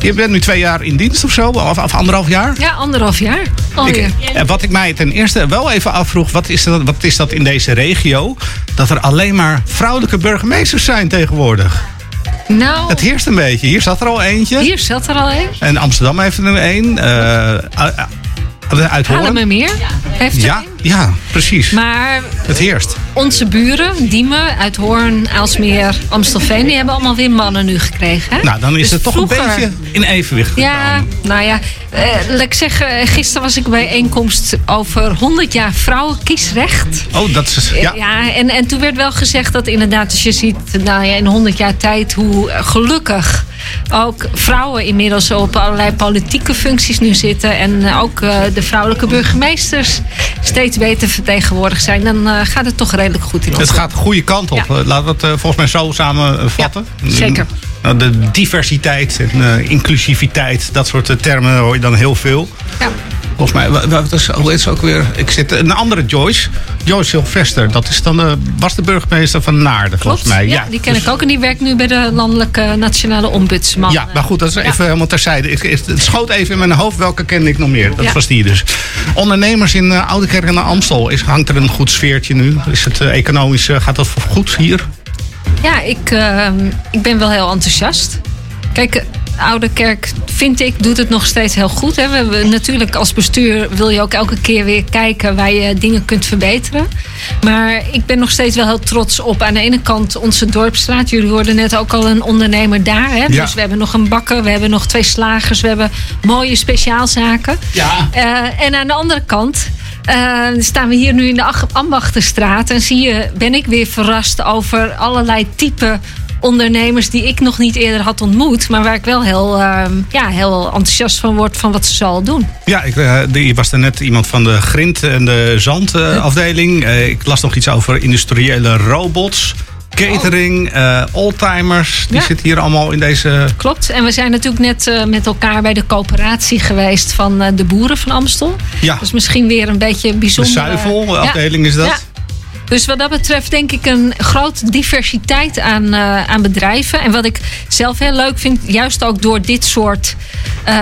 Je bent nu twee jaar in dienst of zo, of, of anderhalf jaar. Ja, anderhalf jaar alweer. Ik, en wat ik mij ten eerste wel even afvroeg, wat is, dat, wat is dat in deze regio? Dat er alleen maar vrouwelijke burgemeesters zijn tegenwoordig. Nou, Het heerst een beetje. Hier zat er al eentje. hier zat er al een. En Amsterdam heeft er nu één. Eh, uit- uit. Haarlemmermeer heeft er Ja, ja, precies. Maar Het heerst. Onze buren, Diemen, Uithoorn, Aalsmeer, Amstelveen... die hebben allemaal weer mannen nu gekregen. Hè? Nou, dan is Dus het toch vroeger- een beetje in evenwicht Ja, nou ja, eh, laat ik zeggen, gisteren was ik bij een bijeenkomst over 100 jaar vrouwenkiesrecht. Oh, dat is... Ja. Ja, en, en toen werd wel gezegd dat inderdaad, als je ziet nou ja, in 100 jaar tijd hoe gelukkig ook vrouwen inmiddels op allerlei politieke functies nu zitten. En eh, ook eh, de vrouwelijke burgemeesters steeds beter vertegenwoordigd zijn. Dan eh, gaat het toch redelijk goed in. Het gaat de goede kant op. Ja. Eh, Laten we het eh, volgens mij zo samenvatten. zeker. Nou, De diversiteit en eh, inclusiviteit, dat soort termen hoor je dan heel veel. Ja. Volgens mij, wat is, hoe heet ze ook weer? Ik zit, een andere Joyce, Joyce Sylvester, dat is dan, eh, was de burgemeester van Naarden volgens mij. ja, die ken ik ook. En die werkt nu bij de landelijke nationale ombudsman. Ja, maar goed, dat is even helemaal terzijde. Ik, het schoot even in mijn hoofd welke kende ik nog meer. Dat Ja. was die dus. Ondernemers in uh, Oudekerk en Amstel. Is, hangt er een goed sfeertje nu? Is het eh, economisch, eh, gaat dat goed hier? Ja, ik, eh, ik ben wel heel enthousiast. Kijk, eh, Oude Kerk, vind ik, doet het nog steeds heel goed. Hè. We hebben, natuurlijk als bestuur wil je ook elke keer weer kijken waar je dingen kunt verbeteren. Maar ik ben nog steeds wel heel trots op aan de ene kant onze dorpstraat. Jullie hoorden net ook al een ondernemer daar. Hè. Ja. Dus we hebben nog een bakker, we hebben nog twee slagers, we hebben mooie speciaalzaken. Ja. Eh, en aan de andere kant eh, staan we hier nu in de Ach- Ambachtenstraat. En zie je, ben ik weer verrast over allerlei type ondernemers die ik nog niet eerder had ontmoet. Maar waar ik wel heel, eh, ja, heel enthousiast van word van wat ze zal doen. Ja, ik, eh, die was er net iemand van de grind- en de zandafdeling. Eh, ik las nog iets over industriële robots. Catering, eh oldtimers, die Ja. zitten hier allemaal in deze... Klopt. En we zijn natuurlijk net eh, met elkaar bij de coöperatie geweest van eh, de boeren van Amstel. Ja. Is misschien weer een beetje De bijzonder. zuivelafdeling is dat. Ja. Dus wat dat betreft denk ik een grote diversiteit aan, eh, aan bedrijven. En wat ik zelf heel leuk vind, juist ook door dit soort eh,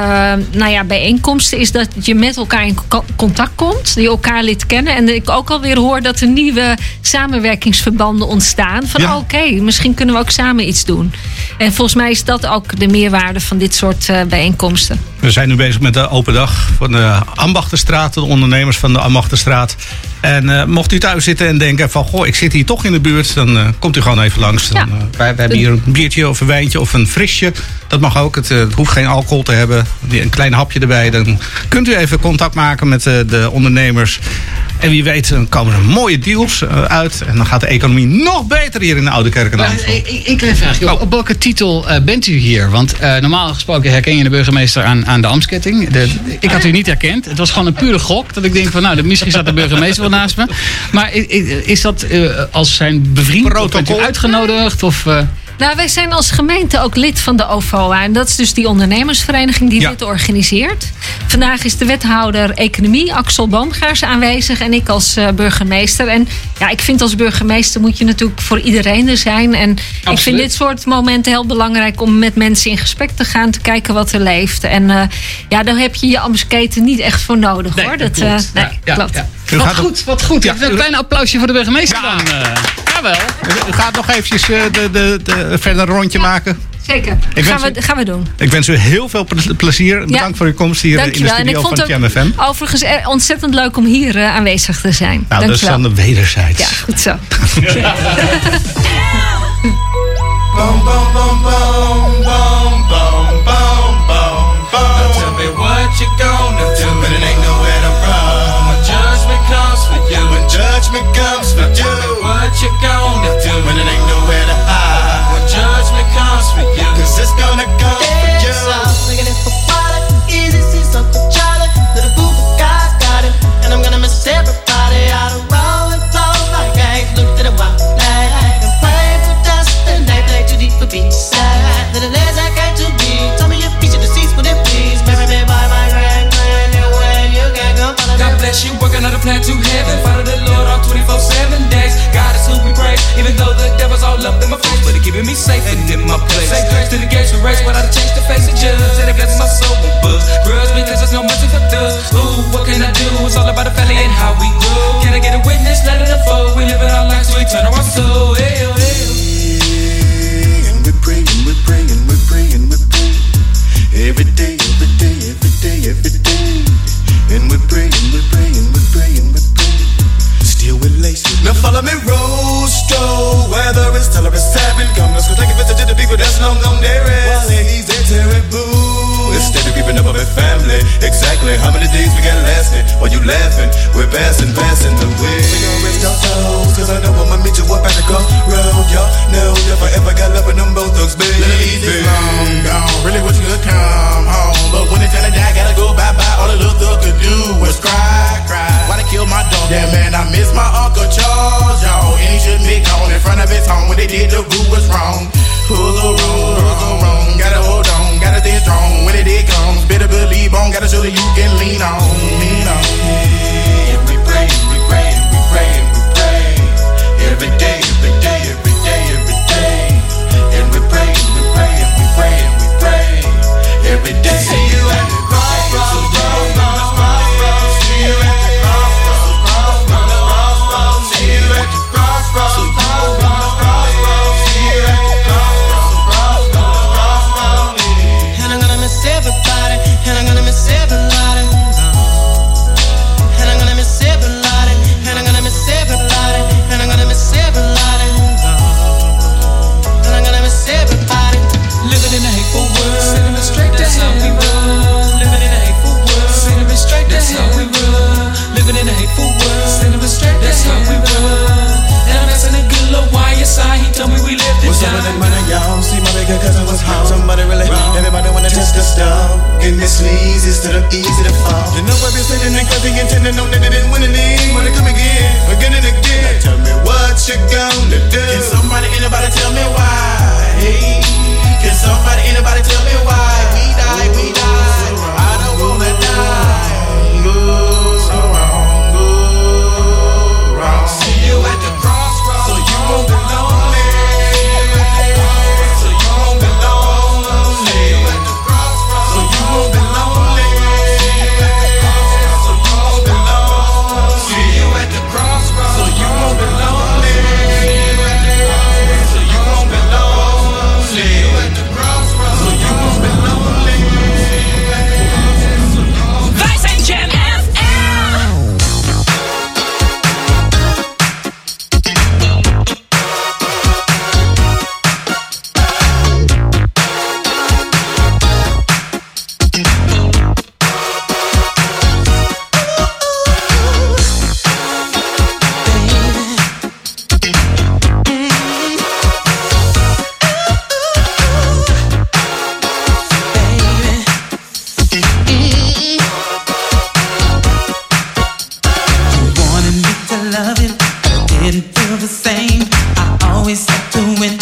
nou ja, bijeenkomsten, is dat je met elkaar in co- contact komt, die elkaar lid kennen. En ik ook alweer hoor dat er nieuwe samenwerkingsverbanden ontstaan. Van Ja. oké, misschien kunnen we ook samen iets doen. En volgens mij is dat ook de meerwaarde van dit soort eh, bijeenkomsten. We zijn nu bezig met de open dag van de Ambachtenstraat, de ondernemers van de Ambachtenstraat. En eh, mocht u thuis zitten en denken van, goh, ik zit hier toch in de buurt, dan eh, komt u gewoon even langs. Dan, eh, wij, wij hebben hier een biertje of een wijntje of een frisje. Dat mag ook. Het, eh, het hoeft geen alcohol te hebben. Een klein hapje erbij. Dan kunt u even contact maken met eh, de ondernemers. En wie weet, dan komen er mooie deals eh, uit. En dan gaat de economie nog beter hier in de Oude Kerk ik, ik klein vraagje. Op, op welke titel bent u hier? Want normaal gesproken herken je de burgemeester aan, aan de Amsketting. De, ik had u niet herkend. Het was gewoon een pure gok. Dat ik denk van, nou, de- misschien staat de burgemeester wel naast me. Maar is dat als zijn bevriend? Of bent u uitgenodigd? Of, Nou, wij zijn als gemeente ook lid van de OVOA. En dat is dus die ondernemersvereniging die dit organiseert. Vandaag is de wethouder economie, Axel Boomgaars, aanwezig. En ik als eh, burgemeester. En ja, ik vind als burgemeester moet je natuurlijk voor iedereen er zijn. En ik vind dit soort momenten heel belangrijk om met mensen in gesprek te gaan. Te kijken wat er leeft. En eh, ja, daar heb je je amsketen niet echt voor nodig hoor. Dat, eh, klopt. nee, Ja, ja, klopt. ja. U Wat goed, wat goed. Even een klein applausje voor de burgemeester dan. eh. jawel. U gaat nog eventjes eh, de, de, de, verder een rondje maken. Zeker. Ik gaan, wens we, gaan we doen. Ik wens u heel veel ple- plezier. Bedankt voor uw komst hier eh, in de Dankjewel. Studio van het Jam FM. ook overigens eh, ontzettend leuk om hier eh, aanwezig te zijn. Nou, dat is Dankjewel. dan de wederzijds. Ja, goed zo. Boom, boom, boom, boom, boom, boom, boom, boom, boom. Now tell me what you gonna do when it ain't nowhere to run. When judgment comes for you, when judgment comes for you. Tell me what you gonna do when it ain't it's gonna come always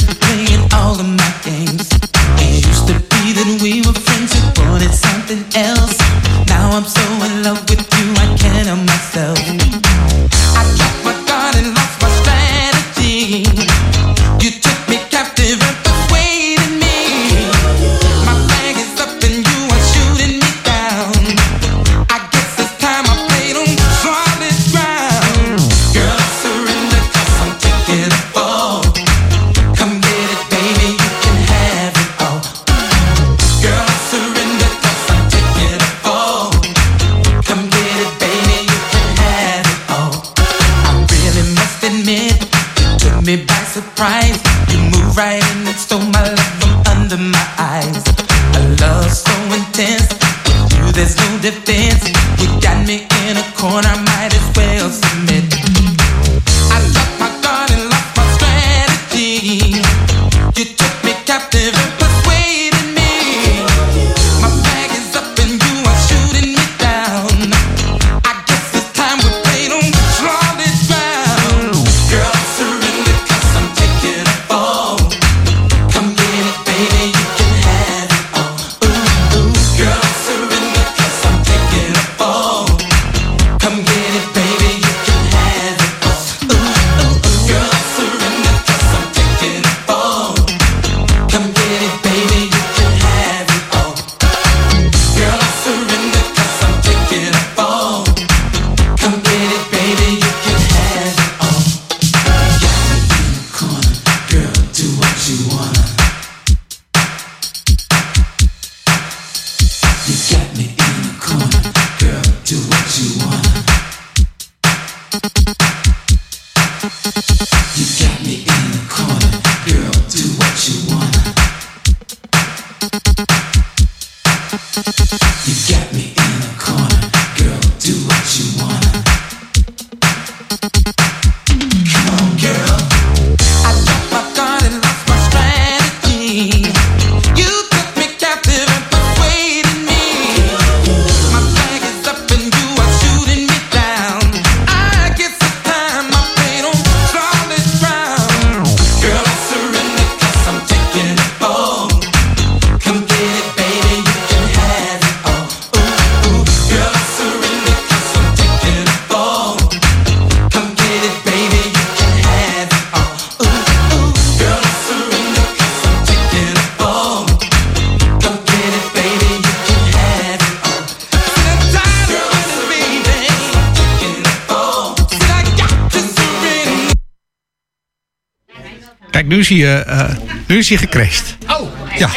is hij, eh, eh, nu is hij gecrashed. Oh, Ja.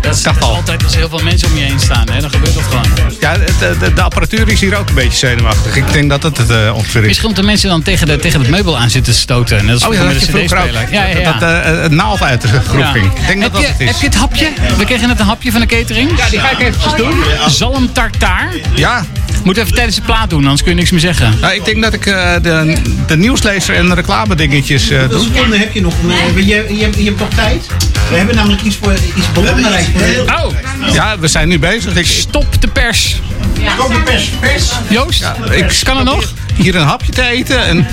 Dat is, dat is altijd als heel veel mensen om je heen staan. Hè? Dan gebeurt dat gewoon. Ja, de, de, de apparatuur is hier ook een beetje zenuwachtig. Ik denk dat het het eh, ongeveer is. Misschien omdat de mensen dan tegen, de, tegen het meubel aan zitten stoten. Net als Oh ja, dat je de vroeger ook. Ja, ja, ja. Dat eh, het naald uit de groep Ja. ging. Ik denk heb, dat dat je, het is. heb je het hapje? We kregen net een hapje van de catering. Ja, die ga ik eventjes doen. Zalm tartaar. Ja. Moet even tijdens de plaat doen, anders kun je niks meer zeggen. Nou, ik denk dat ik eh, de, de nieuwslezer en de reclame dingetjes eh, Hoeveel doe. seconden heb je nog? Eh, Je, je, hebt- je hebt nog tijd? We hebben namelijk iets, voor, iets belangrijks. Oh, Ja, we zijn nu bezig. Ik, stop de pers. Kom de pers, pers. Joost, ik kan het nog? hier een hapje te eten. En,